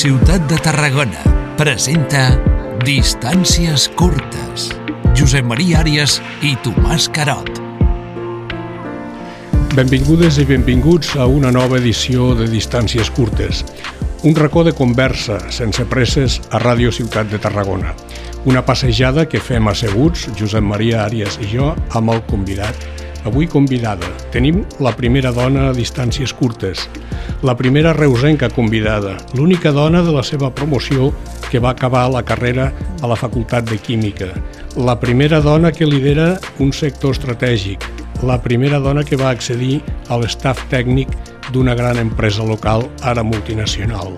Ciutat de Tarragona presenta Distàncies curtes. Josep Maria Àrias i Tomàs Carot. Benvingudes i benvinguts a una nova edició de Distàncies curtes. Un racó de conversa, sense presses, a Ràdio Ciutat de Tarragona. Una passejada que fem asseguts, Josep Maria Àrias i jo, amb el convidat. Avui convidada. Tenim la primera dona a distàncies curtes. La primera reusenca convidada. L'única dona de la seva promoció que va acabar la carrera a la Facultat de Química. La primera dona que lidera un sector estratègic. La primera dona que va accedir a l'estaf tècnic d'una gran empresa local, ara multinacional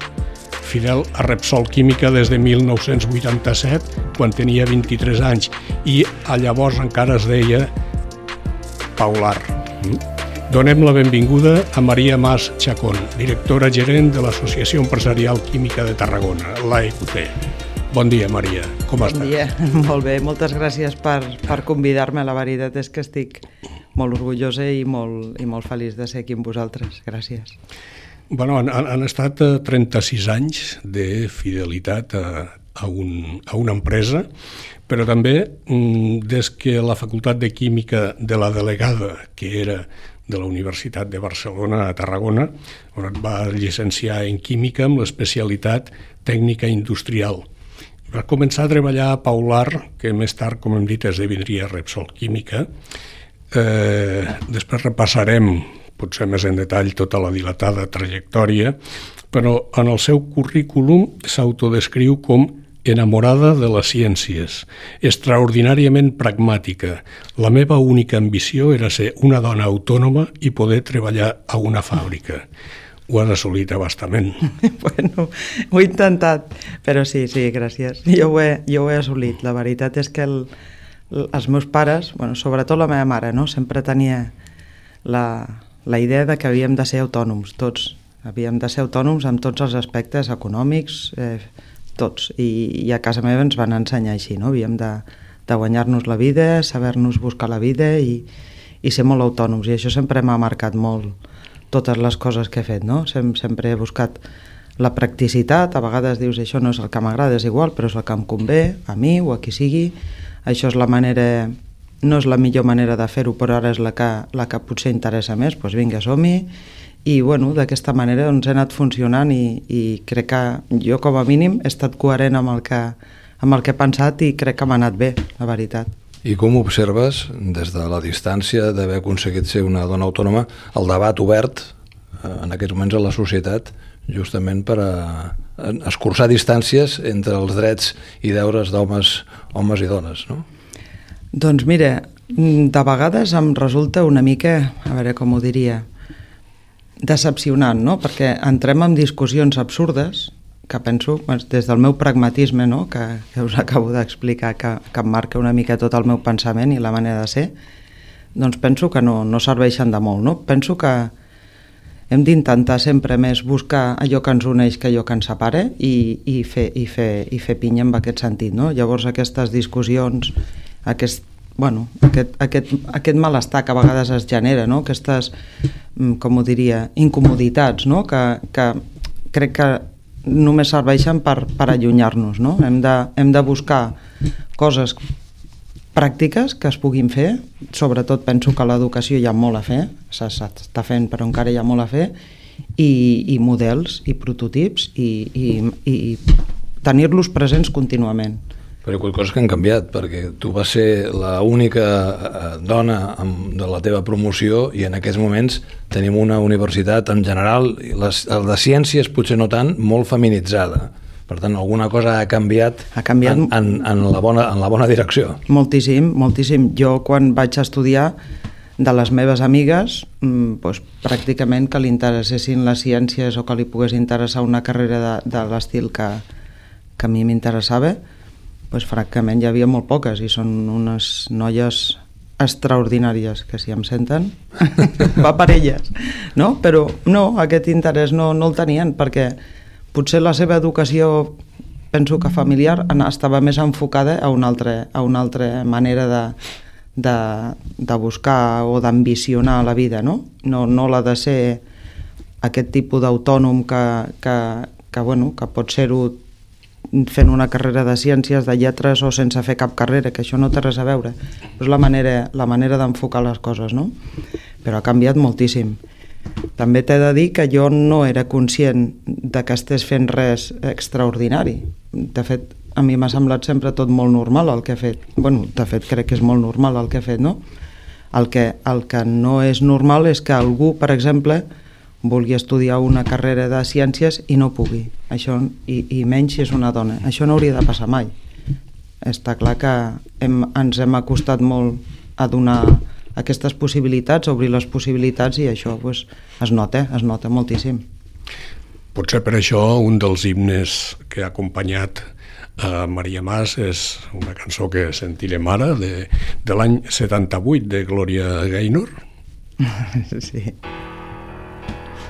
fidel a Repsol Química des de 1987, quan tenia 23 anys, i a llavors encara es deia Paular. Donem la benvinguda a Maria Mas Chacón, directora gerent de l'Associació Empresarial Química de Tarragona, l'AEQT. Bon dia, Maria. Com bon estàs? Bon dia. Molt bé, moltes gràcies per, per convidar-me. La veritat és que estic molt orgullosa i molt, i molt feliç de ser aquí amb vosaltres. Gràcies. Bueno, han, han estat 36 anys de fidelitat a, a, un, a una empresa, però també mm, des que la Facultat de Química de la delegada, que era de la Universitat de Barcelona a Tarragona, on et va llicenciar en Química amb l'especialitat tècnica industrial. Va començar a treballar a Paular, que més tard, com hem dit, esdevindria Repsol Química. Eh, després repassarem potser més en detall tota la dilatada trajectòria, però en el seu currículum s'autodescriu com enamorada de les ciències, extraordinàriament pragmàtica. La meva única ambició era ser una dona autònoma i poder treballar a una fàbrica. Ho has assolit abastament. bueno, ho he intentat, però sí, sí, gràcies. Jo ho he, jo ho he assolit. La veritat és que el, els meus pares, bueno, sobretot la meva mare, no? sempre tenia la, la idea de que havíem de ser autònoms, tots. Havíem de ser autònoms amb tots els aspectes econòmics, eh, tots. I, I a casa meva ens van ensenyar així, no? Havíem de, de guanyar-nos la vida, saber-nos buscar la vida i, i ser molt autònoms. I això sempre m'ha marcat molt totes les coses que he fet, no? Sem sempre he buscat la practicitat, a vegades dius això no és el que m'agrada, és igual, però és el que em convé, a mi o a qui sigui, això és la manera no és la millor manera de fer-ho, però ara és la que, la que potser interessa més, doncs vinga, som-hi, i bueno, d'aquesta manera doncs, he anat funcionant i, i crec que jo com a mínim he estat coherent amb el que, amb el que he pensat i crec que m'ha anat bé, la veritat. I com observes, des de la distància d'haver aconseguit ser una dona autònoma, el debat obert eh, en aquests moments a la societat justament per a escurçar distàncies entre els drets i deures d'homes homes i dones, no? Doncs mira, de vegades em resulta una mica, a veure com ho diria, decepcionant, no? Perquè entrem en discussions absurdes que penso, des del meu pragmatisme, no? que, que us acabo d'explicar, que, que marca una mica tot el meu pensament i la manera de ser, doncs penso que no, no serveixen de molt. No? Penso que hem d'intentar sempre més buscar allò que ens uneix que allò que ens separa i, i, fer, i, fer, i fer pinya en aquest sentit. No? Llavors aquestes discussions, aquest, bueno, aquest, aquest, aquest malestar que a vegades es genera, no? aquestes, com ho diria, incomoditats, no? que, que crec que només serveixen per, per allunyar-nos. No? Hem, de, hem de buscar coses pràctiques que es puguin fer, sobretot penso que l'educació hi ha molt a fer, s'està fent però encara hi ha molt a fer, i, i models i prototips i, i, i tenir-los presents contínuament. Però hi ha coses que han canviat, perquè tu vas ser l'única dona de la teva promoció i en aquests moments tenim una universitat en general, les, el de ciències potser no tant, molt feminitzada. Per tant, alguna cosa ha canviat, ha canviat en, en, en, la bona, en la bona direcció. Moltíssim, moltíssim. Jo quan vaig estudiar de les meves amigues, doncs, pràcticament que li interessessin les ciències o que li pogués interessar una carrera de, de l'estil que, que a mi m'interessava, doncs francament hi havia molt poques i són unes noies extraordinàries que si em senten va per elles no? però no, aquest interès no, no el tenien perquè potser la seva educació penso que familiar estava més enfocada a una altra, a una altra manera de, de, de buscar o d'ambicionar la vida no? No, no la de ser aquest tipus d'autònom que, que, que, bueno, que pot ser-ho fent una carrera de ciències, de lletres o sense fer cap carrera, que això no té res a veure. És la manera, la manera d'enfocar les coses, no? Però ha canviat moltíssim. També t'he de dir que jo no era conscient de que estés fent res extraordinari. De fet, a mi m'ha semblat sempre tot molt normal el que he fet. bueno, de fet, crec que és molt normal el que he fet, no? El que, el que no és normal és que algú, per exemple, vulgui estudiar una carrera de ciències i no pugui. Això, i, i menys si és una dona. Això no hauria de passar mai. Està clar que hem, ens hem acostat molt a donar aquestes possibilitats, obrir les possibilitats i això pues, es nota, es nota moltíssim. Potser per això un dels himnes que ha acompanyat a Maria Mas és una cançó que sentirem ara de, de l'any 78 de Gloria Gaynor. sí.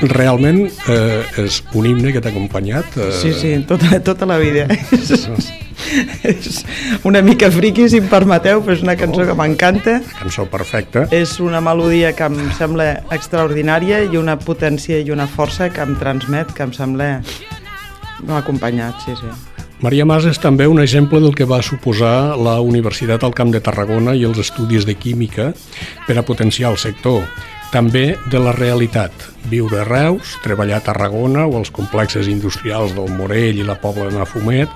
Realment eh, és un himne que t'ha acompanyat. Eh, Sí, sí, tota, tota la vida. és, una mica friqui, si em permeteu, però és una cançó que m'encanta. Cançó perfecta. És una melodia que em sembla extraordinària i una potència i una força que em transmet, que em sembla... M'ha acompanyat, sí, sí. Maria Mas és també un exemple del que va suposar la Universitat al Camp de Tarragona i els estudis de química per a potenciar el sector. També de la realitat, viure a Reus, treballar a Tarragona o als complexes industrials del Morell i la Pobla de Mafumet,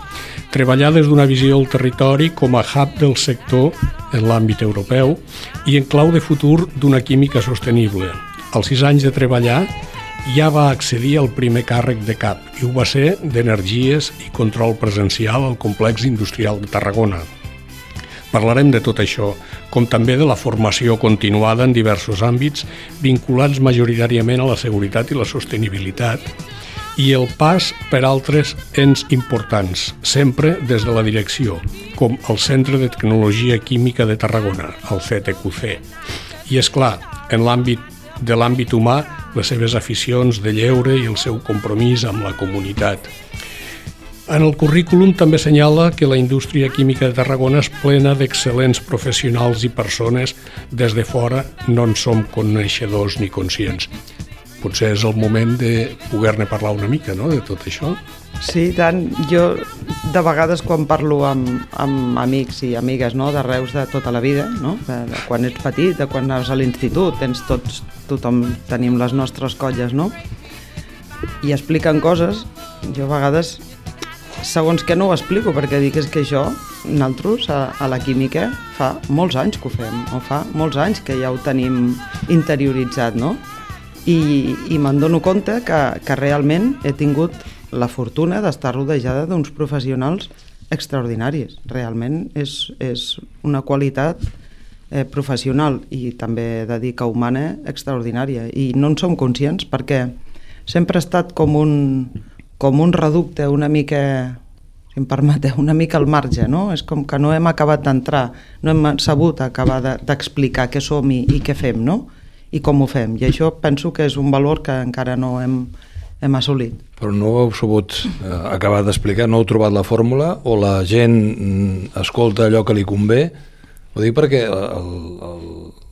treballar des d'una visió del territori com a hub del sector en l'àmbit europeu i en clau de futur d'una química sostenible. Als sis anys de treballar, ja va accedir al primer càrrec de cap i ho va ser d'energies i control presencial al complex industrial de Tarragona. Parlarem de tot això, com també de la formació continuada en diversos àmbits vinculats majoritàriament a la seguretat i la sostenibilitat i el pas per altres ens importants, sempre des de la direcció, com el Centre de Tecnologia Química de Tarragona, el CTQC. I és clar, en l'àmbit de l'àmbit humà, les seves aficions de lleure i el seu compromís amb la comunitat. En el currículum també senyala que la indústria química de Tarragona és plena d'excel·lents professionals i persones des de fora no en som coneixedors ni conscients. Potser és el moment de poder-ne parlar una mica, no?, de tot això. Sí, tant. Jo, de vegades, quan parlo amb, amb amics i amigues no, de Reus de tota la vida, no? de, de quan ets petit, de quan anaves a l'institut, tens tots, tothom tenim les nostres colles, no? I expliquen coses, jo a vegades, segons que no ho explico, perquè dic és que això, nosaltres a, a la química fa molts anys que ho fem, o fa molts anys que ja ho tenim interioritzat, no? i, i me'n dono compte que, que realment he tingut la fortuna d'estar rodejada d'uns professionals extraordinaris. Realment és, és una qualitat eh, professional i també de dir que humana extraordinària i no en som conscients perquè sempre ha estat com un, com un reducte una mica si em permeteu, una mica al marge, no? És com que no hem acabat d'entrar, no hem sabut acabar d'explicar de, què som i, i què fem, no? i com ho fem. I això penso que és un valor que encara no hem, hem assolit. Però no ho heu sabut eh, acabar d'explicar, no heu trobat la fórmula o la gent mm, escolta allò que li convé? Ho dic perquè el, el,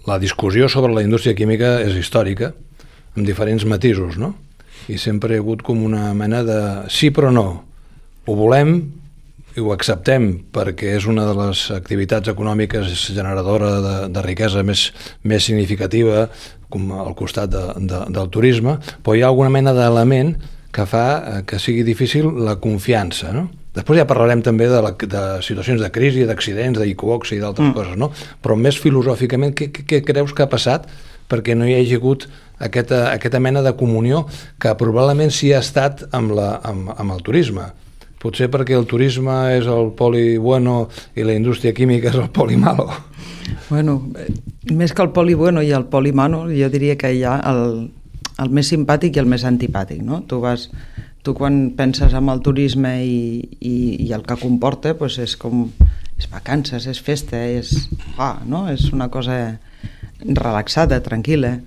la discussió sobre la indústria química és històrica, amb diferents matisos, no? I sempre hi ha hagut com una mena de sí però no. Ho volem, i ho acceptem perquè és una de les activitats econòmiques generadora de, de riquesa més, més significativa com al costat de, de, del turisme, però hi ha alguna mena d'element que fa eh, que sigui difícil la confiança, no? Després ja parlarem també de, la, de situacions de crisi, d'accidents, d'equivocs i d'altres mm. coses, no? Però més filosòficament, què, què, què creus que ha passat perquè no hi hagi hagut aquesta, aquesta mena de comunió que probablement sí ha estat amb, la, amb, amb el turisme? Potser perquè el turisme és el poli bueno i la indústria química és el poli malo. Bueno, eh, més que el poli bueno i el poli malo, jo diria que hi ha el, el més simpàtic i el més antipàtic, no? Tu vas, tu quan penses en el turisme i, i, i el que comporta, pues és com és vacances, és festa, és, ah, no? és una cosa relaxada, tranquil·la.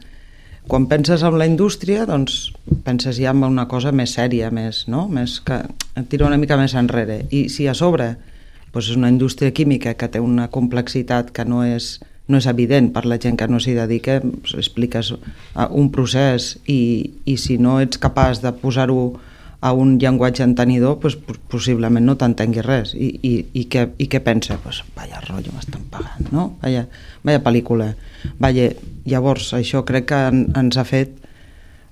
Quan penses en la indústria, doncs penses ja en una cosa més sèria, més, no? més que et tira una mica més enrere. I si a sobre doncs és una indústria química que té una complexitat que no és, no és evident per la gent que no s'hi dedica, doncs expliques un procés i, i si no ets capaç de posar-ho a un llenguatge entenidor, pues, possiblement no t'entengui res. I, i, i, què, I què pensa? Pues, vaya rotllo, m'estan pagant, no? Vaya, vaya pel·lícula. Vaya, llavors, això crec que en, ens ha fet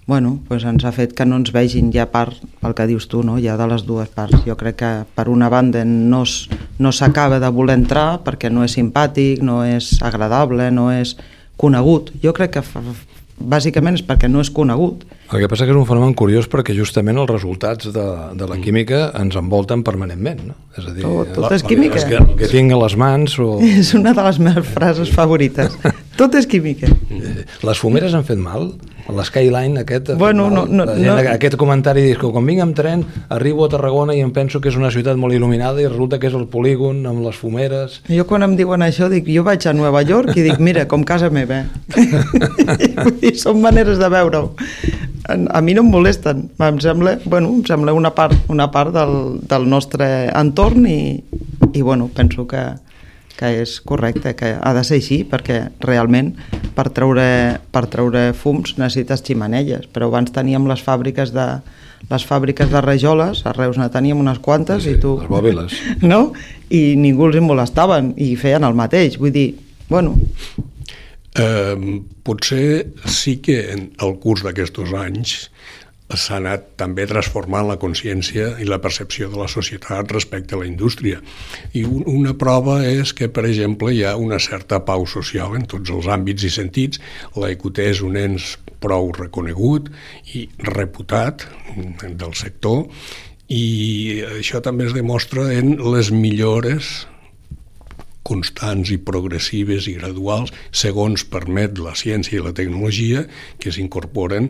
bueno, pues ens ha fet que no ens vegin ja part pel que dius tu, no? ja de les dues parts. Jo crec que per una banda no, no s'acaba de voler entrar perquè no és simpàtic, no és agradable, no és conegut. Jo crec que bàsicament és perquè no és conegut el que passa que és un fenomen curiós perquè justament els resultats de, de la química ens envolten permanentment, no? És a dir, tot, tot és química. El que, el que tinc a les mans... O... És una de les meves frases favorites. tot és química. Les fumeres han fet mal? L'Skyline aquest... Bueno, no, no, no, Aquest comentari dius que quan vinc amb tren arribo a Tarragona i em penso que és una ciutat molt il·luminada i resulta que és el polígon amb les fumeres... Jo quan em diuen això dic, jo vaig a Nova York i dic, mira, com casa meva. I són maneres de veure-ho a mi no em molesten, em sembla, bueno, em sembla una part, una part del, del nostre entorn i, i bueno, penso que, que és correcte, que ha de ser així perquè realment per treure, per treure fums necessites ximanelles, però abans teníem les fàbriques de, les fàbriques de rajoles, a Reus ne teníem unes quantes sí, i tu... Les bòbiles. No? I ningú els molestaven i feien el mateix, vull dir, bueno, Eh, potser sí que en el curs d'aquests anys s'ha anat també transformant la consciència i la percepció de la societat respecte a la indústria. I un, una prova és que, per exemple, hi ha una certa pau social en tots els àmbits i sentits. La EQT és un ens prou reconegut i reputat del sector i això també es demostra en les millores constants i progressives i graduals segons permet la ciència i la tecnologia que s'incorporen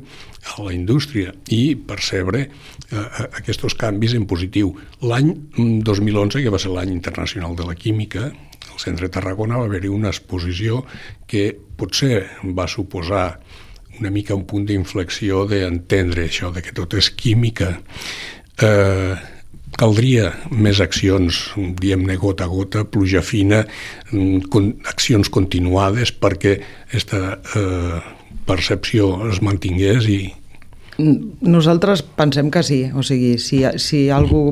a la indústria i percebre eh, aquests canvis en positiu. L'any 2011, que va ser l'any internacional de la química, al centre de Tarragona va haver-hi una exposició que potser va suposar una mica un punt d'inflexió d'entendre això, de que tot és química. Eh, caldria més accions, diem-ne gota a gota, pluja fina, mm, con, accions continuades perquè aquesta eh, percepció es mantingués i... Nosaltres pensem que sí, o sigui, si, si algú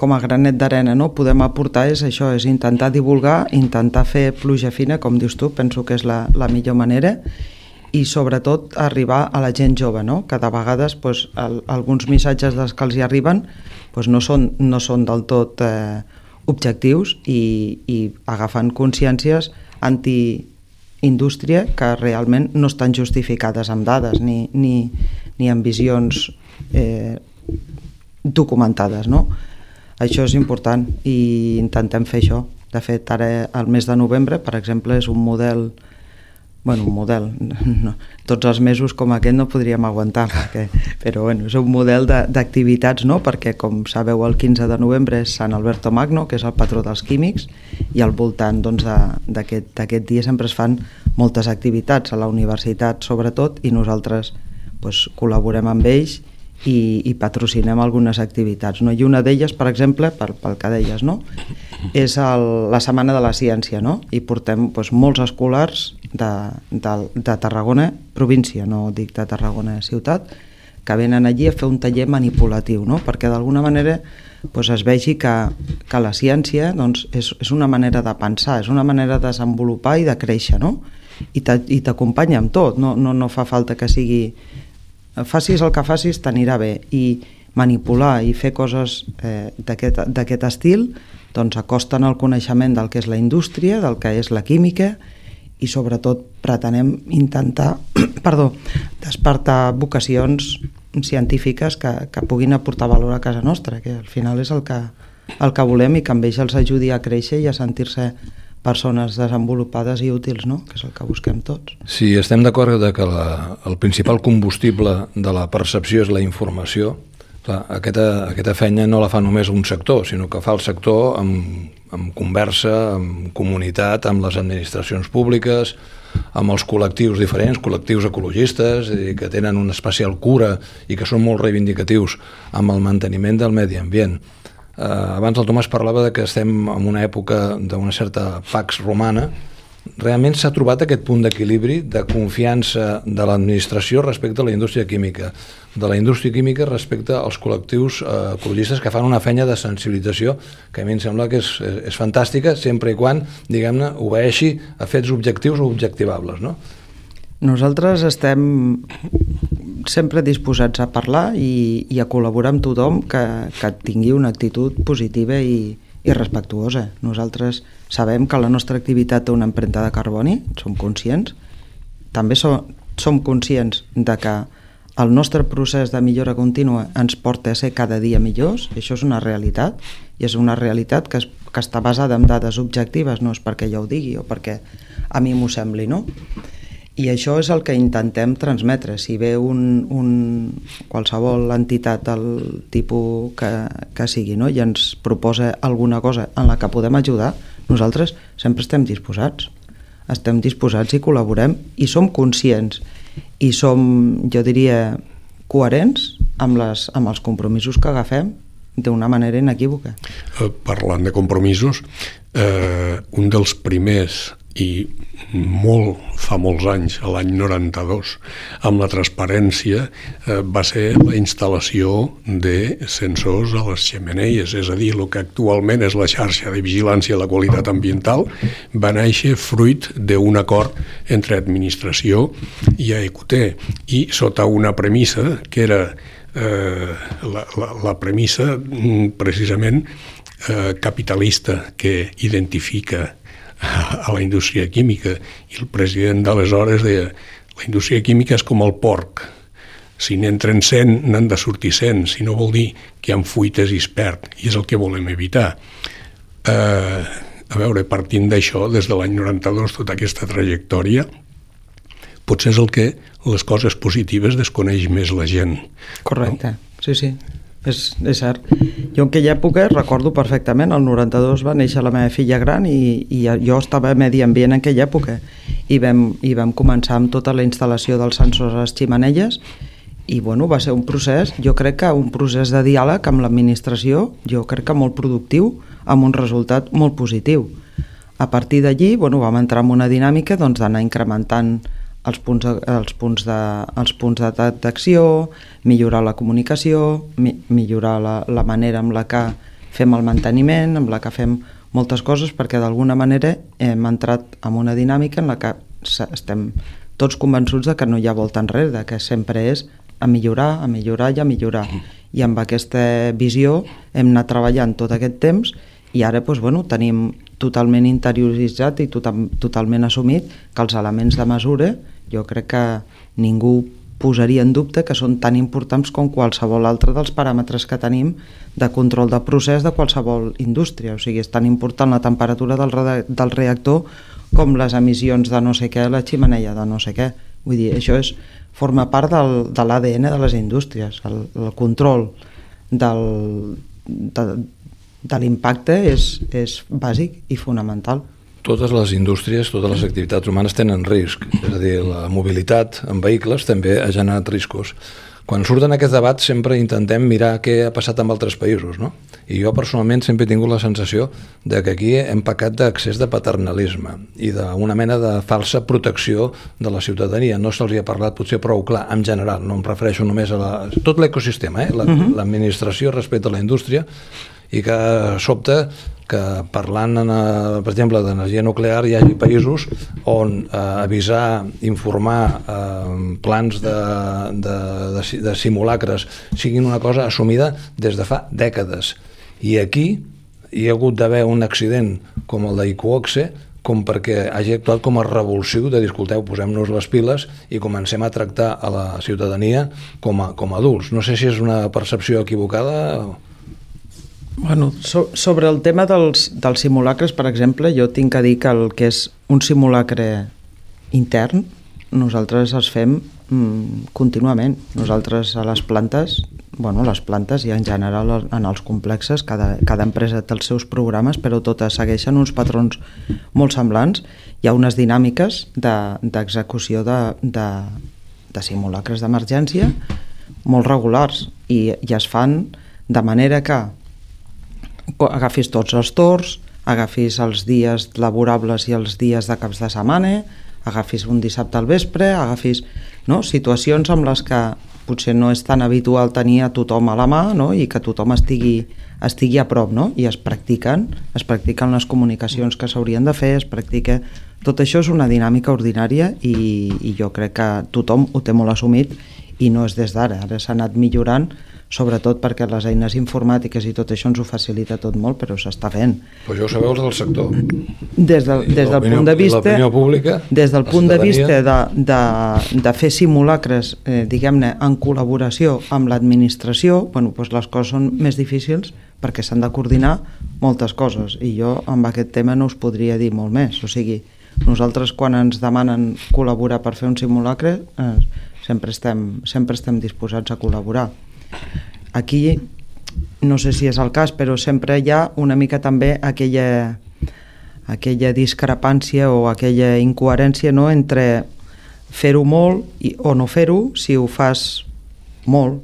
com a granet d'arena no, podem aportar és això, és intentar divulgar, intentar fer pluja fina, com dius tu, penso que és la, la millor manera, i sobretot arribar a la gent jove, no? que de vegades pues, el, alguns missatges dels que els hi arriben doncs no, són, no són del tot eh, objectius i, i agafen consciències anti-indústria que realment no estan justificades amb dades ni, ni, ni amb visions eh, documentades. No? Això és important i intentem fer això. De fet, ara el mes de novembre, per exemple, és un model bueno, un model, no, tots els mesos com aquest no podríem aguantar, perquè, però bueno, és un model d'activitats, no? perquè com sabeu el 15 de novembre és Sant Alberto Magno, que és el patró dels químics, i al voltant doncs, d'aquest doncs, dia sempre es fan moltes activitats a la universitat sobretot, i nosaltres doncs, col·laborem amb ells i, i patrocinem algunes activitats. No? I una d'elles, per exemple, per, pel que deies, no? és el, la Setmana de la Ciència, no? i portem doncs, molts escolars de, de, de Tarragona, província, no dic de Tarragona ciutat, que venen allí a fer un taller manipulatiu, no? perquè d'alguna manera doncs, es vegi que, que la ciència doncs, és, és una manera de pensar, és una manera de desenvolupar i de créixer, no? i t'acompanya amb tot, no, no, no fa falta que sigui facis el que facis t'anirà bé. I manipular i fer coses eh, d'aquest estil doncs acosten al coneixement del que és la indústria, del que és la química i sobretot pretenem intentar perdó, despertar vocacions científiques que, que puguin aportar valor a casa nostra, que al final és el que, el que volem i que amb ells els ajudi a créixer i a sentir-se persones desenvolupades i útils, no? que és el que busquem tots. Sí, estem d'acord que la, el principal combustible de la percepció és la informació, Clar, aquesta, aquesta feina no la fa només un sector, sinó que fa el sector amb, amb conversa, amb comunitat, amb les administracions públiques, amb els col·lectius diferents, col·lectius ecologistes, i que tenen una especial cura i que són molt reivindicatius amb el manteniment del medi ambient. Eh, abans el Tomàs parlava de que estem en una època d'una certa pax romana, realment s'ha trobat aquest punt d'equilibri de confiança de l'administració respecte a la indústria química, de la indústria química respecte als col·lectius eh, ecologistes que fan una feina de sensibilització que a mi em sembla que és, és, és fantàstica sempre i quan, diguem-ne, obeeixi a fets objectius o objectivables, no? Nosaltres estem sempre disposats a parlar i, i a col·laborar amb tothom que, que tingui una actitud positiva i, i respectuosa. Nosaltres sabem que la nostra activitat té una empremta de carboni, som conscients. També som, som conscients de que el nostre procés de millora contínua ens porta a ser cada dia millors, això és una realitat, i és una realitat que, es, que està basada en dades objectives, no és perquè jo ho digui o perquè a mi m'ho sembli, no? I això és el que intentem transmetre. Si ve un, un, qualsevol entitat del tipus que, que sigui no? i ens proposa alguna cosa en la que podem ajudar, nosaltres sempre estem disposats. Estem disposats i col·laborem i som conscients i som, jo diria, coherents amb, les, amb els compromisos que agafem d'una manera inequívoca. Eh, parlant de compromisos, eh, un dels primers i molt, fa molts anys, a l'any 92, amb la transparència, eh, va ser la instal·lació de sensors a les xemeneies, és a dir, el que actualment és la xarxa de vigilància de la qualitat ambiental, va néixer fruit d'un acord entre administració i AEQT, i sota una premissa que era eh, la, la, la premissa mm, precisament eh, capitalista que identifica a la indústria química i el president d'aleshores deia la indústria química és com el porc. Si n'entren 100 n'han de sortir 100 si no vol dir que hi ha fuites i es perd. I és el que volem evitar. Eh, a veure, partint d'això des de l'any 92 tota aquesta trajectòria potser és el que les coses positives desconeix més la gent correcte, no? sí, sí és, és cert. Jo en aquella època recordo perfectament, el 92 va néixer la meva filla gran i, i jo estava a medi ambient en aquella època i vam, i vam començar amb tota la instal·lació dels sensors a les ximenelles i bueno, va ser un procés, jo crec que un procés de diàleg amb l'administració, jo crec que molt productiu, amb un resultat molt positiu. A partir d'allí bueno, vam entrar en una dinàmica doncs, d'anar doncs, incrementant els punts, els punts de, els punts d'acció, millorar la comunicació, mi, millorar la, la manera amb la que fem el manteniment, amb la que fem moltes coses, perquè d'alguna manera hem entrat en una dinàmica en la que estem tots convençuts de que no hi ha volta enrere, de que sempre és a millorar, a millorar i a millorar. I amb aquesta visió hem anat treballant tot aquest temps i ara doncs, bueno, tenim totalment interioritzat i total, totalment assumit que els elements de mesura jo crec que ningú posaria en dubte que són tan importants com qualsevol altre dels paràmetres que tenim de control de procés de qualsevol indústria. O sigui, és tan important la temperatura del, del reactor com les emissions de no sé què la ximeneia de no sé què. Vull dir, això és, forma part del, de l'ADN de les indústries. El, el control del, de, de l'impacte és, és bàsic i fonamental totes les indústries, totes les activitats humanes tenen risc. És a dir, la mobilitat en vehicles també ha generat riscos. Quan surten aquest debat sempre intentem mirar què ha passat amb altres països, no? I jo personalment sempre he tingut la sensació de que aquí hem pecat d'accés de paternalisme i d'una mena de falsa protecció de la ciutadania. No se'ls ha parlat potser prou clar, en general, no em refereixo només a la... tot l'ecosistema, eh? l'administració respecte a la indústria, i que sobte que parlant, en, eh, per exemple, d'energia nuclear hi hagi països on eh, avisar, informar, eh, plans de, de, de, de simulacres siguin una cosa assumida des de fa dècades. I aquí hi ha hagut d'haver un accident com el d'Icoxe com perquè hagi actuat com a revulsiu de dir, escolteu, posem-nos les piles i comencem a tractar a la ciutadania com a, com a adults. No sé si és una percepció equivocada o... Bueno, so, sobre el tema dels, dels simulacres, per exemple, jo tinc que dir que el que és un simulacre intern, nosaltres els fem mm, contínuament. Nosaltres a les plantes, bueno, les plantes i en general en els complexes, cada, cada empresa té els seus programes, però totes segueixen uns patrons molt semblants. Hi ha unes dinàmiques d'execució de, de, de simulacres d'emergència molt regulars i, i es fan de manera que agafis tots els torns, agafis els dies laborables i els dies de caps de setmana, agafis un dissabte al vespre, agafis no? situacions amb les que potser no és tan habitual tenir a tothom a la mà no? i que tothom estigui, estigui a prop no? i es practiquen, es practiquen les comunicacions que s'haurien de fer, es practica... Tot això és una dinàmica ordinària i, i jo crec que tothom ho té molt assumit i no és des d'ara, ara s'ha anat millorant sobretot perquè les eines informàtiques i tot això ens ho facilita tot molt, però s'està fent. Però jo ho sabeu del sector. Des del, des del punt de vista... pública, des del punt de vista de, de, de fer simulacres, eh, diguem-ne, en col·laboració amb l'administració, bueno, doncs les coses són més difícils perquè s'han de coordinar moltes coses i jo amb aquest tema no us podria dir molt més. O sigui, nosaltres quan ens demanen col·laborar per fer un simulacre eh, sempre, estem, sempre estem disposats a col·laborar Aquí no sé si és el cas, però sempre hi ha una mica també aquella, aquella discrepància o aquella incoherència no? entre fer-ho molt i, o no fer-ho, si ho fas molt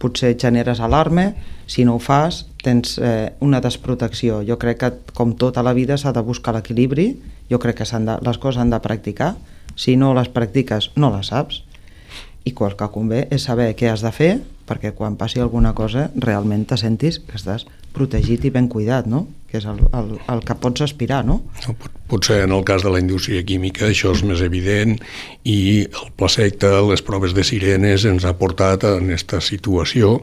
potser generes alarma, si no ho fas tens eh, una desprotecció. Jo crec que com tota la vida s'ha de buscar l'equilibri, jo crec que de, les coses han de practicar, si no les practiques no les saps. I qual que convé és saber què has de fer perquè quan passi alguna cosa realment te sentis que estàs protegit i ben cuidat, no? que és el, el, el que pots aspirar, no? Potser en el cas de la indústria química això és més evident i el placecte, les proves de sirenes ens ha portat en aquesta situació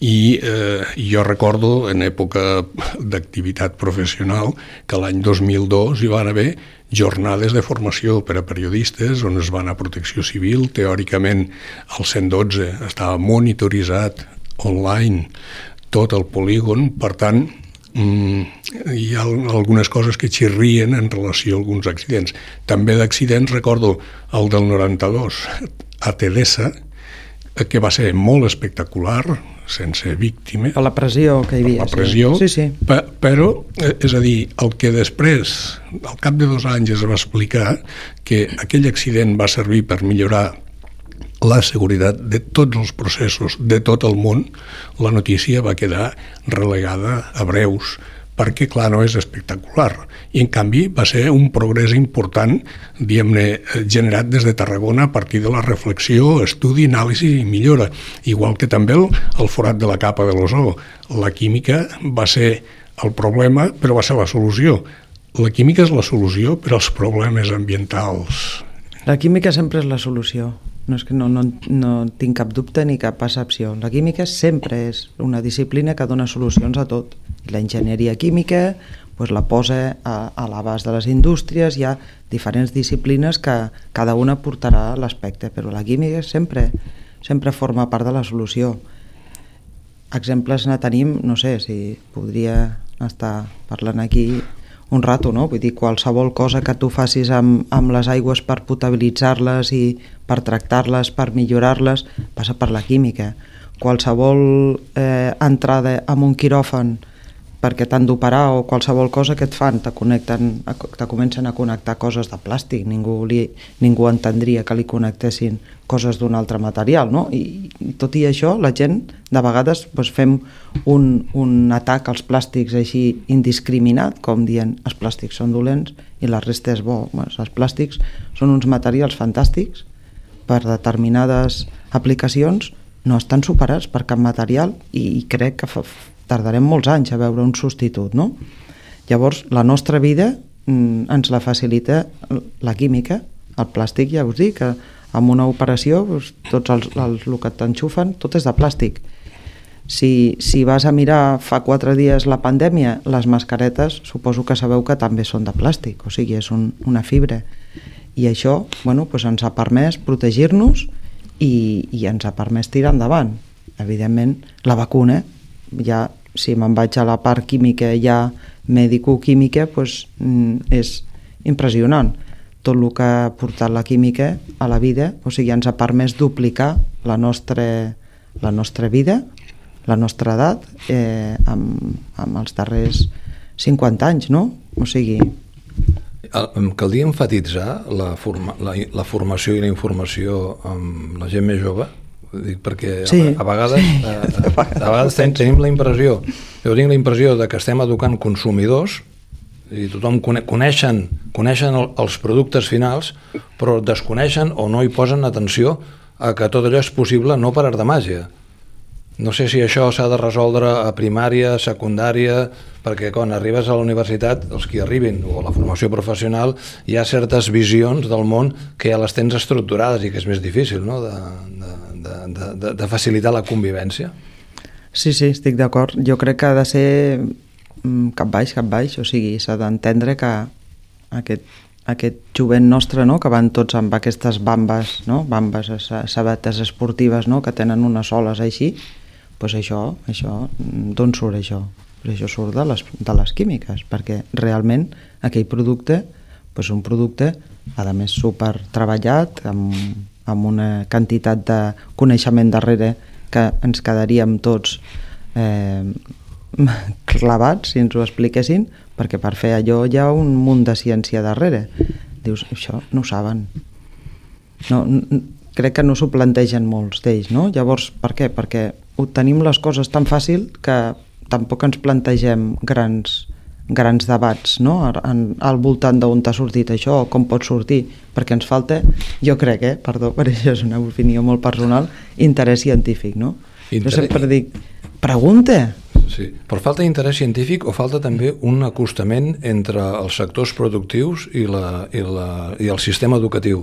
i eh, jo recordo en època d'activitat professional que l'any 2002 hi van haver jornades de formació per a periodistes on es van a protecció civil. Teòricament el 112 estava monitoritzat online tot el polígon, per tant, mm, hi ha algunes coses que xirrien en relació a alguns accidents. També d'accidents recordo el del 92 a Tedessa, que va ser molt espectacular, sense víctima. A la pressió que hi havia. La pressió, sí. Sí, sí. però, eh, és a dir, el que després, al cap de dos anys, es va explicar que aquell accident va servir per millorar la seguretat de tots els processos de tot el món, la notícia va quedar relegada a breus perquè, clar, no és espectacular. I, en canvi, va ser un progrés important, diguem-ne, generat des de Tarragona a partir de la reflexió, estudi, anàlisi i millora. Igual que també el, el forat de la capa de l'ozó. La química va ser el problema, però va ser la solució. La química és la solució per als problemes ambientals. La química sempre és la solució. No, és que no, no, no tinc cap dubte ni cap percepció. La química sempre és una disciplina que dona solucions a tot. La enginyeria química pues, la posa a, a l'abast de les indústries, hi ha diferents disciplines que cada una portarà l'aspecte, però la química sempre, sempre forma part de la solució. Exemples ne tenim, no sé, si podria estar parlant aquí un rato, no? Vull dir, qualsevol cosa que tu facis amb, amb les aigües per potabilitzar-les i per tractar-les, per millorar-les, passa per la química. Qualsevol eh, entrada en un quiròfan perquè t'han d'operar o qualsevol cosa que et fan, te, connecten, te comencen a connectar coses de plàstic, ningú, li, ningú entendria que li connectessin coses d'un altre material, no? I, I tot i això, la gent, de vegades, doncs, fem un, un atac als plàstics així indiscriminat, com dient els plàstics són dolents i la resta és bo. Bueno, els plàstics són uns materials fantàstics per determinades aplicacions, no estan superats per cap material i, i crec que fa, tardarem molts anys a veure un substitut, no? Llavors, la nostra vida mm, ens la facilita la química, el plàstic, ja us dic, que amb una operació, doncs, tots els, els, el que t'enxufen, tot és de plàstic. Si, si vas a mirar fa quatre dies la pandèmia, les mascaretes suposo que sabeu que també són de plàstic, o sigui, és un, una fibra. I això bueno, doncs ens ha permès protegir-nos i, i ens ha permès tirar endavant. Evidentment, la vacuna ja si me'n vaig a la part química ja mèdico-química, doncs, mm, és impressionant. tot el que ha portat la química a la vida, o sigui, ens ha permès duplicar la nostra, la nostra vida, la nostra edat, eh, amb, amb els darrers 50 anys, no? O sigui... El- Em caldria enfatitzar la, forma, la, la formació i la informació amb la gent més jove, dic perquè Sí, a, a vegades, sí, a, a, a vegades ten, tenim la impressió, jo tinc la impressió de que estem educant consumidors i tothom cone, coneixen, coneixen el, els productes finals, però desconeixen o no hi posen atenció a que tot allò és possible no per art de màgia. No sé si això s'ha de resoldre a primària, secundària, perquè quan arribes a la universitat, els que arribin, o a la formació professional, hi ha certes visions del món que ja les tens estructurades i que és més difícil no? de, de, de, de, de, facilitar la convivència. Sí, sí, estic d'acord. Jo crec que ha de ser mm, cap baix, cap baix, o sigui, s'ha d'entendre que aquest, aquest jovent nostre, no?, que van tots amb aquestes bambes, no?, bambes, sa- sabates esportives, no?, que tenen unes soles així, doncs això, això, mm, d'on surt això? Pues això surt de les, de les químiques, perquè realment aquell producte doncs un producte, a més, super treballat, amb, amb una quantitat de coneixement darrere que ens quedaríem tots eh, clavats, si ens ho expliquessin, perquè per fer allò hi ha un munt de ciència darrere. Dius, això no ho saben. No, crec que no s'ho plantegen molts d'ells, no? Llavors, per què? Perquè tenim les coses tan fàcil que tampoc ens plantegem grans, grans debats no? En, al voltant d'on t'ha sortit això o com pot sortir, perquè ens falta, jo crec, eh? perdó, per això és una opinió molt personal, interès científic, no? Interès- Jo sempre dic, pregunta, Sí, però falta interès científic o falta també un acostament entre els sectors productius i, la, i, la, i el sistema educatiu.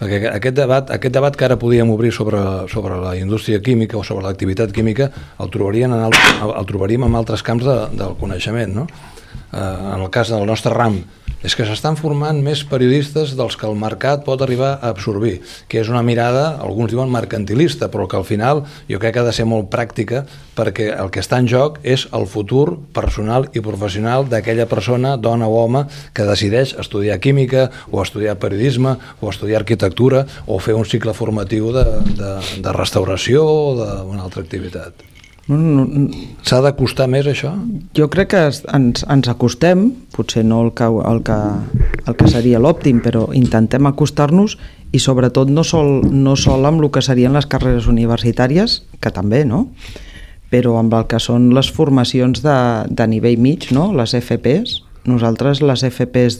Perquè aquest debat, aquest debat que ara podíem obrir sobre, sobre la indústria química o sobre l'activitat química el, trobarien en altres, el trobaríem en altres camps de, del coneixement. No? Eh, en el cas del nostre ram, és que s'estan formant més periodistes dels que el mercat pot arribar a absorbir, que és una mirada, alguns diuen mercantilista, però que al final jo crec que ha de ser molt pràctica perquè el que està en joc és el futur personal i professional d'aquella persona, dona o home, que decideix estudiar química o estudiar periodisme o estudiar arquitectura o fer un cicle formatiu de, de, de restauració o d'una altra activitat. No, no, no, S'ha d'acostar més això? Jo crec que ens, ens acostem, potser no el que, el que, el que seria l'òptim, però intentem acostar-nos i sobretot no sol, no sol amb el que serien les carreres universitàries, que també, no? però amb el que són les formacions de, de nivell mig, no? les FPs. Nosaltres les FPs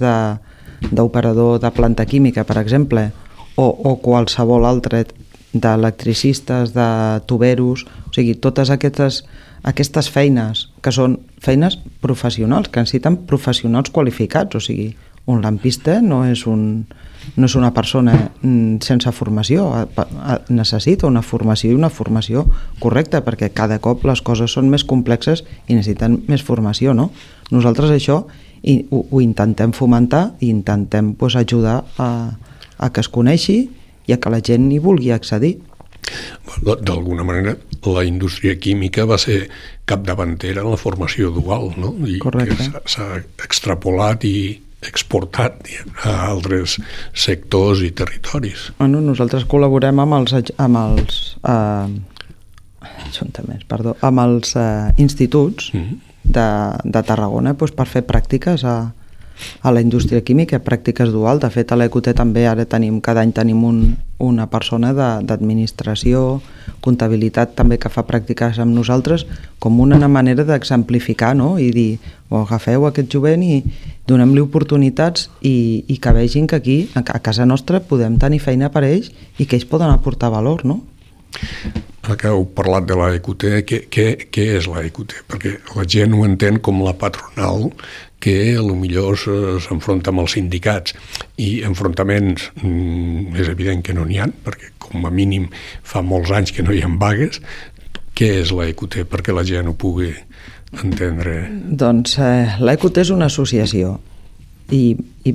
d'operador de, de planta química, per exemple, o, o qualsevol altre d'electricistes, de tuberos, o sigui, totes aquestes, aquestes feines que són feines professionals, que necessiten professionals qualificats, o sigui, un lampista no és, un, no és una persona mm, sense formació, necessita una formació i una formació correcta, perquè cada cop les coses són més complexes i necessiten més formació, no? Nosaltres això i, ho, ho intentem fomentar i intentem pues, ajudar a, a que es coneixi i a que la gent hi vulgui accedir. D'alguna manera, la indústria química va ser capdavantera en la formació dual, no? I Correcte. que s'ha- extrapolat i exportat diguem, a altres sectors i territoris. Bueno, nosaltres col·laborem amb els, amb els eh, ajuntaments, perdó, amb els eh, instituts Mhm. de, de Tarragona doncs, per fer pràctiques a, a la indústria química, pràctiques dual. De fet, a l'EQT també ara tenim, cada any tenim un, una persona d'administració, comptabilitat també que fa pràctiques amb nosaltres com una manera d'exemplificar no? i dir, o agafeu aquest jovent i donem-li oportunitats i, i que vegin que aquí, a casa nostra, podem tenir feina per ells i que ells poden aportar valor, no? Ara que heu parlat de la EQT, què, què, què és la EQT? Perquè la gent ho entén com la patronal que a lo millor se- s'enfronta amb els sindicats i enfrontaments mm, és evident que no n'hi ha, perquè com a mínim fa molts anys que no hi ha vagues. Què és la EQT perquè la gent ho pugui entendre? Doncs eh, l'EQT és una associació i, i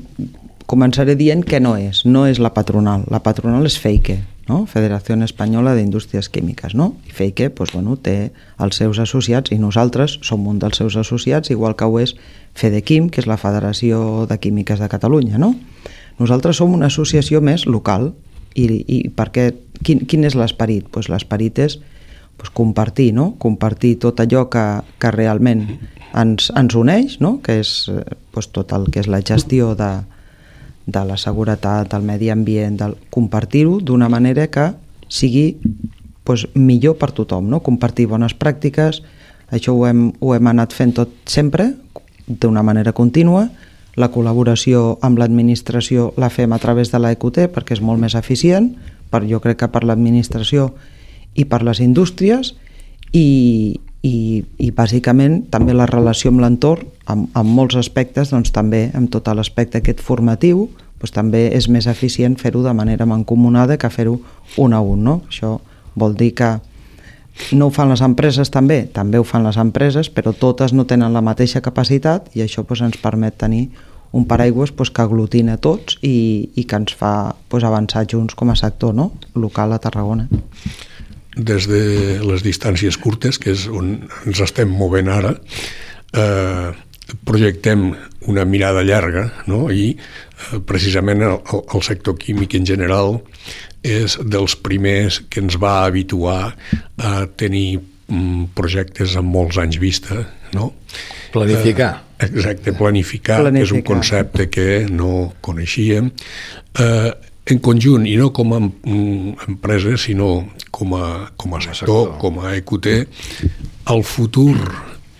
començaré dient que no és, no és la patronal. La patronal és FEIQUE, no? Federació Espanyola d'Indústries Químiques, no? I FEIQUE doncs, bueno, té els seus associats i nosaltres som un dels seus associats, igual que ho és FEDEQUIM, que és la Federació de Químiques de Catalunya, no? Nosaltres som una associació més local i, i perquè, quin, quin és l'esperit? Pues l'esperit és pues, compartir, no? compartir tot allò que, que realment ens, ens uneix, no? que és pues, tot el que és la gestió de, de la seguretat, del medi ambient, del compartir-ho d'una manera que sigui pues, millor per tothom, no? compartir bones pràctiques, això ho hem, ho hem anat fent tot sempre, d'una manera contínua, la col·laboració amb l'administració la fem a través de la EQT perquè és molt més eficient, per, jo crec que per l'administració i per les indústries, i, i, i bàsicament també la relació amb l'entorn, amb, amb molts aspectes, doncs també amb tot l'aspecte aquest formatiu, doncs també és més eficient fer-ho de manera mancomunada que fer-ho un a un. No? Això vol dir que no ho fan les empreses també? També ho fan les empreses, però totes no tenen la mateixa capacitat i això doncs, ens permet tenir un paraigües doncs, que aglutina tots i, i que ens fa doncs, avançar junts com a sector no? local a Tarragona. Des de les distàncies curtes, que és on ens estem movent ara, eh, projectem una mirada llarga no? i eh, precisament el, el sector químic en general és dels primers que ens va habituar a tenir mm, projectes amb molts anys vista. No? Planificar. Eh, exacte, planificar, planificar, és un concepte que no coneixíem. Eh, en conjunt, i no com a mm, empresa, sinó com a, com a sector, com a EQT, el futur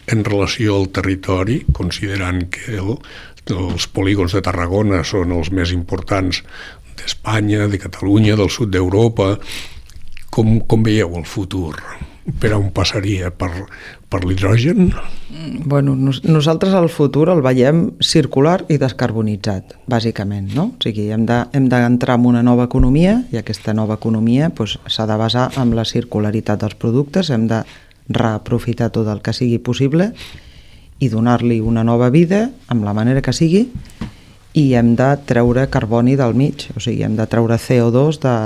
en relació al territori, considerant que el, els polígons de Tarragona són els més importants d'Espanya, de Catalunya, del sud d'Europa. Com, com veieu el futur? Per on passaria? Per, per l'hidrogen? Bueno, nos, nosaltres el futur el veiem circular i descarbonitzat, bàsicament. No? O sigui, hem d'entrar de, en una nova economia i aquesta nova economia s'ha pues, de basar en la circularitat dels productes, hem de reaprofitar tot el que sigui possible i donar-li una nova vida amb la manera que sigui i hem de treure carboni del mig, o sigui, hem de treure CO2 de,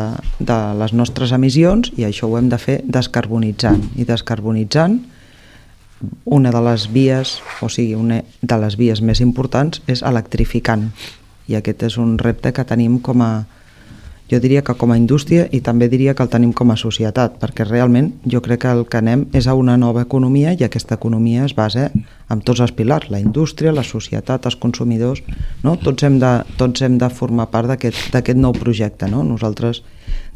de les nostres emissions i això ho hem de fer descarbonitzant. I descarbonitzant, una de les vies, o sigui, una de les vies més importants és electrificant. I aquest és un repte que tenim com a, jo diria que com a indústria i també diria que el tenim com a societat, perquè realment jo crec que el que anem és a una nova economia i aquesta economia es basa en tots els pilars, la indústria, la societat, els consumidors, no? tots, hem de, tots hem de formar part d'aquest nou projecte. No? Nosaltres,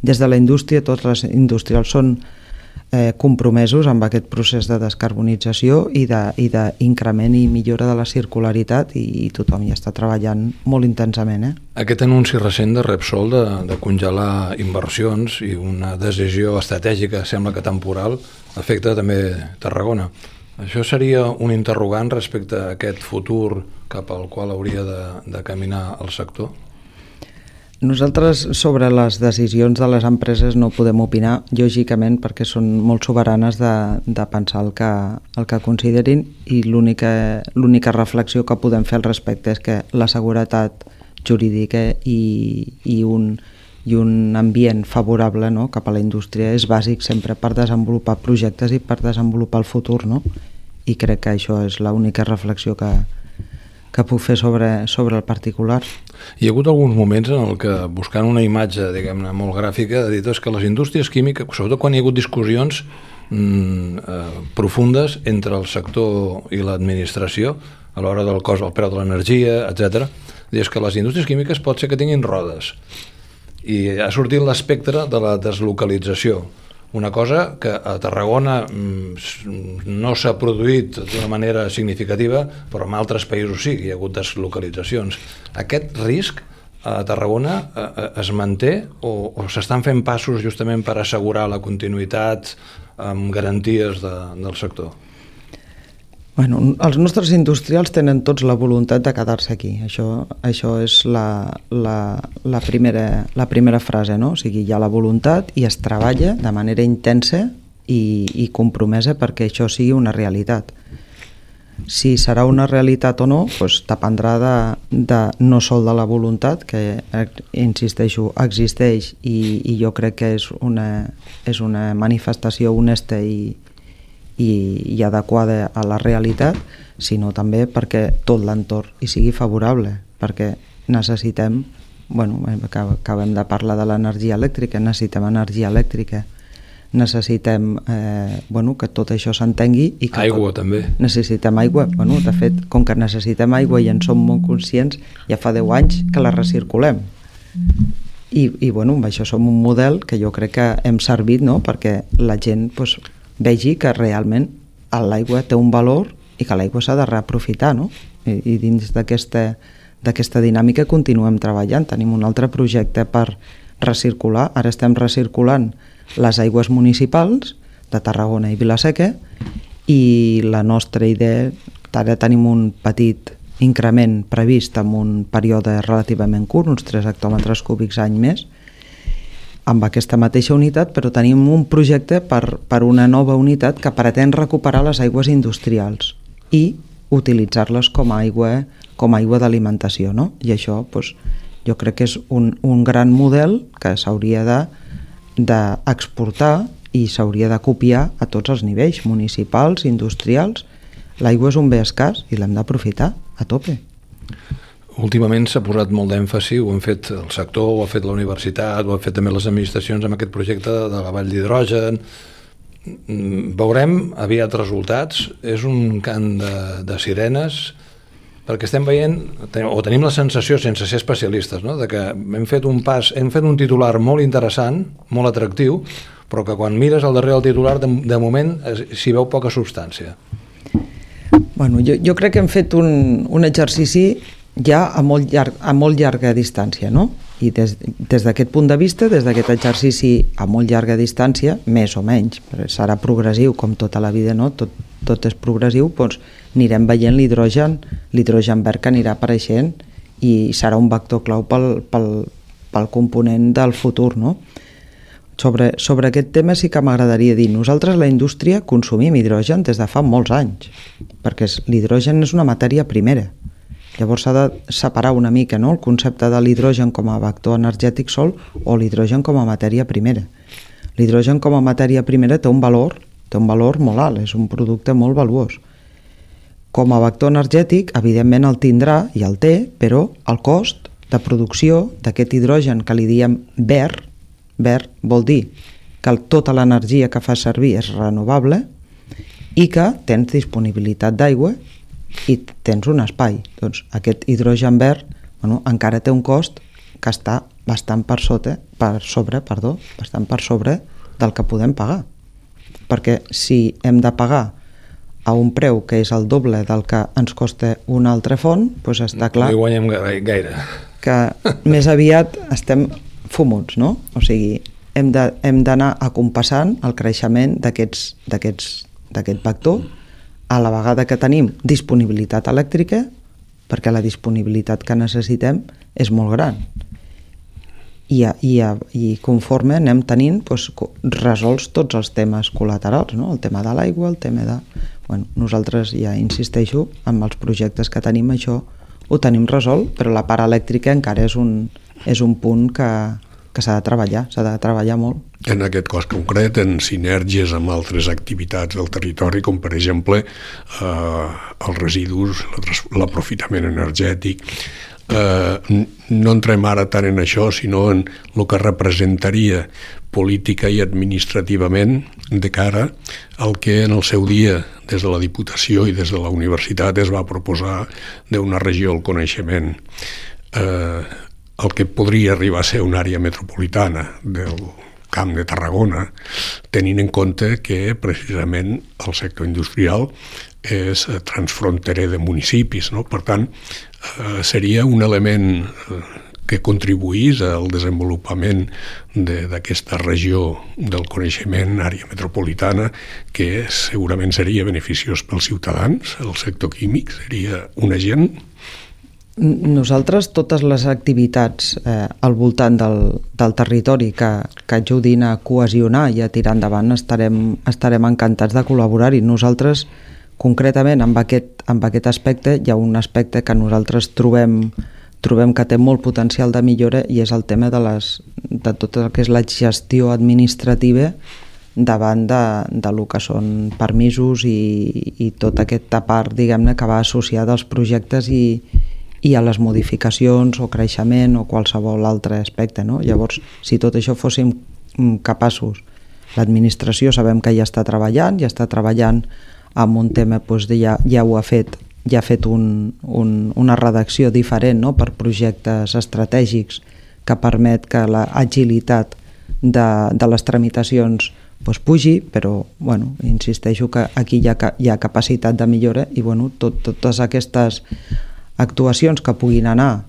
des de la indústria, tots les industrials són eh, compromesos amb aquest procés de descarbonització i d'increment i, i millora de la circularitat i, i tothom hi està treballant molt intensament. Eh? Aquest anunci recent de Repsol de, de congelar inversions i una decisió estratègica, sembla que temporal, afecta també Tarragona. Això seria un interrogant respecte a aquest futur cap al qual hauria de, de caminar el sector? Nosaltres sobre les decisions de les empreses no podem opinar, lògicament, perquè són molt soberanes de, de pensar el que, el que considerin i l'única reflexió que podem fer al respecte és que la seguretat jurídica i, i, un, i un ambient favorable no, cap a la indústria és bàsic sempre per desenvolupar projectes i per desenvolupar el futur. No? I crec que això és l'única reflexió que, que puc fer sobre, sobre el particular. Hi ha hagut alguns moments en el que, buscant una imatge, diguem-ne, molt gràfica, ha dit que les indústries químiques, sobretot quan hi ha hagut discussions mm, eh, profundes entre el sector i l'administració, a l'hora del cost, el preu de l'energia, etc. Dius que les indústries químiques pot ser que tinguin rodes. I ha sortit l'espectre de la deslocalització una cosa que a Tarragona mm, no s'ha produït d'una manera significativa, però en altres països sí, hi ha hagut deslocalitzacions. Aquest risc a Tarragona eh, eh, es manté o, o s'estan fent passos justament per assegurar la continuïtat amb garanties de, del sector? Bueno, els nostres industrials tenen tots la voluntat de quedar-se aquí. Això, això és la, la, la, primera, la primera frase, no? O sigui, hi ha la voluntat i es treballa de manera intensa i, i compromesa perquè això sigui una realitat. Si serà una realitat o no, doncs dependrà de, de no sol de la voluntat, que, insisteixo, existeix i, i jo crec que és una, és una manifestació honesta i, i, i adequada a la realitat, sinó també perquè tot l'entorn hi sigui favorable, perquè necessitem bueno, acabem de parlar de l'energia elèctrica, necessitem energia elèctrica, necessitem eh, bueno, que tot això s'entengui i que aigua també. necessitem aigua, bueno, de fet com que necessitem aigua i en som molt conscients ja fa 10 anys que la recirculem. I, i bueno, amb això som un model que jo crec que hem servit no? perquè la gent pues, vegi que realment l'aigua té un valor i que l'aigua s'ha de reaprofitar no? I, i dins d'aquesta dinàmica continuem treballant. Tenim un altre projecte per recircular. Ara estem recirculant les aigües municipals de Tarragona i Vilaseca i la nostra idea, ara tenim un petit increment previst en un període relativament curt, uns 3 hectòmetres cúbics any més, amb aquesta mateixa unitat, però tenim un projecte per, per una nova unitat que pretén recuperar les aigües industrials i utilitzar-les com a aigua com a aigua d'alimentació, no? I això, doncs, jo crec que és un, un gran model que s'hauria de d'exportar i s'hauria de copiar a tots els nivells, municipals, industrials. L'aigua és un bé escàs i l'hem d'aprofitar a tope. Últimament s'ha posat molt d'èmfasi, ho han fet el sector, ho ha fet la universitat, ho han fet també les administracions amb aquest projecte de la vall d'hidrogen. Veurem aviat resultats. És un cant de, de sirenes perquè estem veient, o tenim la sensació, sense ser especialistes, no? de que hem fet un pas, hem fet un titular molt interessant, molt atractiu, però que quan mires al darrere del titular, de, de moment s'hi veu poca substància. Bueno, jo, jo crec que hem fet un, un exercici ja a molt, llarg, a molt llarga distància, no? I des, d'aquest punt de vista, des d'aquest exercici a molt llarga distància, més o menys, serà progressiu com tota la vida, no? Tot, tot és progressiu, doncs anirem veient l'hidrogen, l'hidrogen verd que anirà apareixent i serà un vector clau pel, pel, pel component del futur, no? Sobre, sobre aquest tema sí que m'agradaria dir, nosaltres la indústria consumim hidrogen des de fa molts anys, perquè l'hidrogen és una matèria primera, Llavors s'ha de separar una mica no? el concepte de l'hidrogen com a vector energètic sol o l'hidrogen com a matèria primera. L'hidrogen com a matèria primera té un valor, té un valor molt alt, és un producte molt valuós. Com a vector energètic, evidentment el tindrà i el té, però el cost de producció d'aquest hidrogen que li diem verd, verd vol dir que tota l'energia que fa servir és renovable i que tens disponibilitat d'aigua i tens un espai. Doncs aquest hidrogen verd bueno, encara té un cost que està bastant per sota, per sobre, perdó, bastant per sobre del que podem pagar. Perquè si hem de pagar a un preu que és el doble del que ens costa una altra font, doncs està clar... No hi guanyem gaire. Que més aviat estem fumuts, no? O sigui, hem d'anar acompassant el creixement d'aquest vector a la vegada que tenim disponibilitat elèctrica, perquè la disponibilitat que necessitem és molt gran. I, i, i conforme anem tenint doncs, resolts tots els temes col·laterals, no? el tema de l'aigua, el tema de... Bueno, nosaltres ja insisteixo, amb els projectes que tenim això ho tenim resolt, però la part elèctrica encara és un, és un punt que, que s'ha de treballar, s'ha de treballar molt. En aquest cas concret, en sinergies amb altres activitats del territori, com per exemple eh, els residus, l'aprofitament energètic, eh, no entrem ara tant en això, sinó en el que representaria política i administrativament de cara al que en el seu dia des de la Diputació i des de la Universitat es va proposar d'una regió del coneixement. Eh, el que podria arribar a ser una àrea metropolitana del Camp de Tarragona, tenint en compte que precisament el sector industrial és transfronterer de municipis. No? Per tant, eh, seria un element eh, que contribuís al desenvolupament d'aquesta regió del coneixement, àrea metropolitana, que segurament seria beneficiós pels ciutadans, el sector químic seria un agent nosaltres, totes les activitats eh, al voltant del, del territori que, que ajudin a cohesionar i a tirar endavant estarem, estarem encantats de col·laborar-hi. Nosaltres, concretament, amb aquest, amb aquest aspecte, hi ha un aspecte que nosaltres trobem, trobem que té molt potencial de millora i és el tema de, les, de tot el que és la gestió administrativa davant de, de lo que són permisos i, i tota aquesta part, diguem-ne, que va associada als projectes i, i a les modificacions o creixement o qualsevol altre aspecte. No? Llavors, si tot això fóssim mm, capaços, l'administració sabem que ja està treballant, ja està treballant amb un tema, doncs, ja, ja ho ha fet ja ha fet un, un, una redacció diferent no? per projectes estratègics que permet que l'agilitat de, de les tramitacions doncs pugi, però bueno, insisteixo que aquí hi ha, hi ha capacitat de millora i bueno, tot, totes aquestes actuacions que puguin anar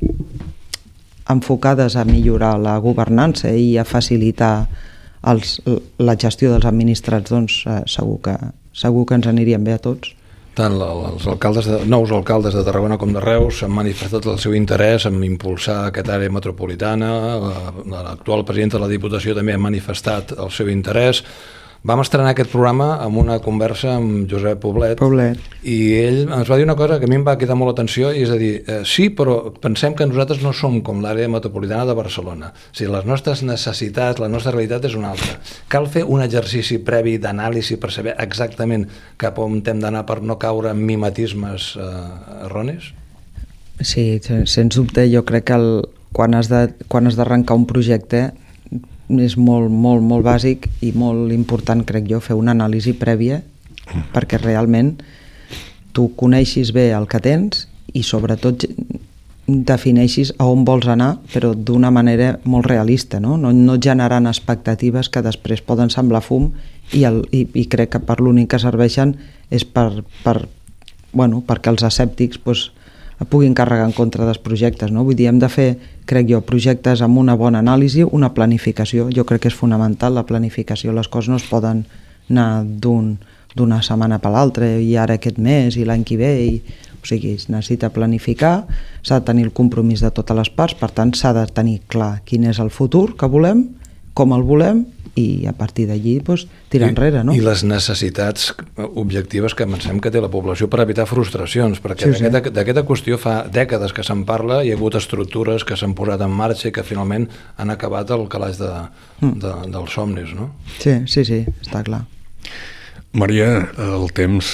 enfocades a millorar la governança i a facilitar els, la gestió dels administrats, doncs eh, segur, que, segur que ens anirien bé a tots. Tant els alcaldes de, nous alcaldes de Tarragona com de Reus han manifestat el seu interès en impulsar aquesta àrea metropolitana, l'actual president de la Diputació també ha manifestat el seu interès, Vam estrenar aquest programa amb una conversa amb Josep Poblet, Poblet i ell ens va dir una cosa que a mi em va quedar molt atenció i és a dir, eh, sí, però pensem que nosaltres no som com l'àrea metropolitana de Barcelona. O sigui, les nostres necessitats, la nostra realitat és una altra. Cal fer un exercici previ d'anàlisi per saber exactament cap on hem d'anar per no caure en mimetismes eh, erronis? Sí, sens dubte, jo crec que el, quan has d'arrencar un projecte és molt, molt, molt bàsic i molt important, crec jo, fer una anàlisi prèvia perquè realment tu coneixis bé el que tens i sobretot defineixis a on vols anar, però d'una manera molt realista, no? no? no generant expectatives que després poden semblar fum i, el, i, i crec que per l'únic que serveixen és per, per, bueno, perquè els escèptics pues, puguin carregar en contra dels projectes. No? Vull dir, hem de fer crec jo, projectes amb una bona anàlisi, una planificació. Jo crec que és fonamental la planificació. Les coses no es poden anar d'un d'una setmana per l'altra i ara aquest mes i l'any que ve i, o sigui, es necessita planificar s'ha de tenir el compromís de totes les parts per tant s'ha de tenir clar quin és el futur que volem, com el volem i a partir d'allí doncs, tirar I, enrere. No? I les necessitats objectives que pensem que té la població per evitar frustracions, perquè sí, d'aquesta sí. qüestió fa dècades que se'n parla, hi ha hagut estructures que s'han posat en marxa i que finalment han acabat el calaix de, mm. de, dels somnis. No? Sí, sí, sí, està clar. Maria, el temps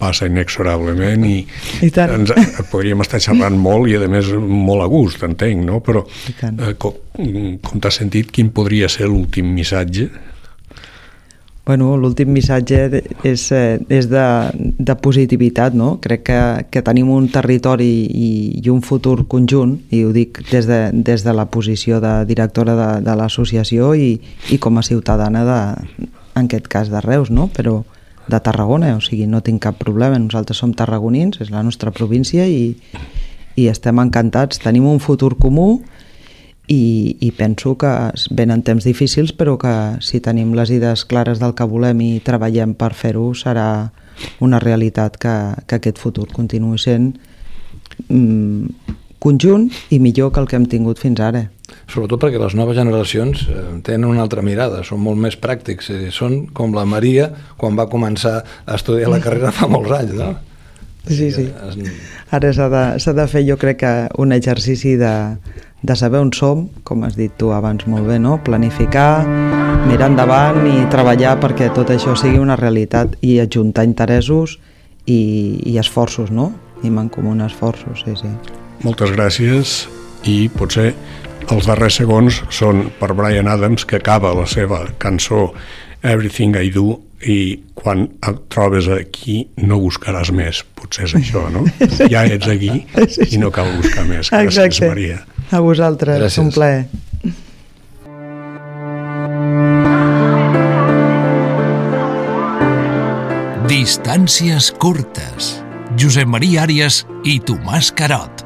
passa inexorablement i, I ens, podríem estar xerrant molt i a més molt a gust, entenc, no? Però eh, com, com t'has sentit, quin podria ser l'últim missatge? Bueno, l'últim missatge és, eh, és de, de positivitat, no? Crec que, que tenim un territori i, i un futur conjunt, i ho dic des de, des de la posició de directora de, de l'associació i, i com a ciutadana de, en aquest cas de Reus, no? Però, de Tarragona, o sigui, no tinc cap problema, nosaltres som tarragonins, és la nostra província i, i estem encantats, tenim un futur comú i, i penso que venen temps difícils però que si tenim les idees clares del que volem i treballem per fer-ho serà una realitat que, que aquest futur continuï sent mm, conjunt i millor que el que hem tingut fins ara. Sobretot perquè les noves generacions eh, tenen una altra mirada, són molt més pràctics, eh, són com la Maria quan va començar a estudiar la carrera fa molts anys, no? Sí, sí. Ara s'ha de, de fer, jo crec que un exercici de, de saber on som, com has dit tu abans molt bé, no? planificar, mirar endavant i treballar perquè tot això sigui una realitat i adjuntar interessos i, i esforços, no? I mancomunar esforços, sí, sí. Moltes gràcies i potser els darrers segons són per Brian Adams que acaba la seva cançó Everything I Do i quan et trobes aquí no buscaràs més, potser és això, no? Ja ets aquí i no cal buscar més. Gràcies, Exacte. Maria. A vosaltres, Gràcies. un plaer. Distàncies curtes. Josep Maria Àries i Tomàs Carot.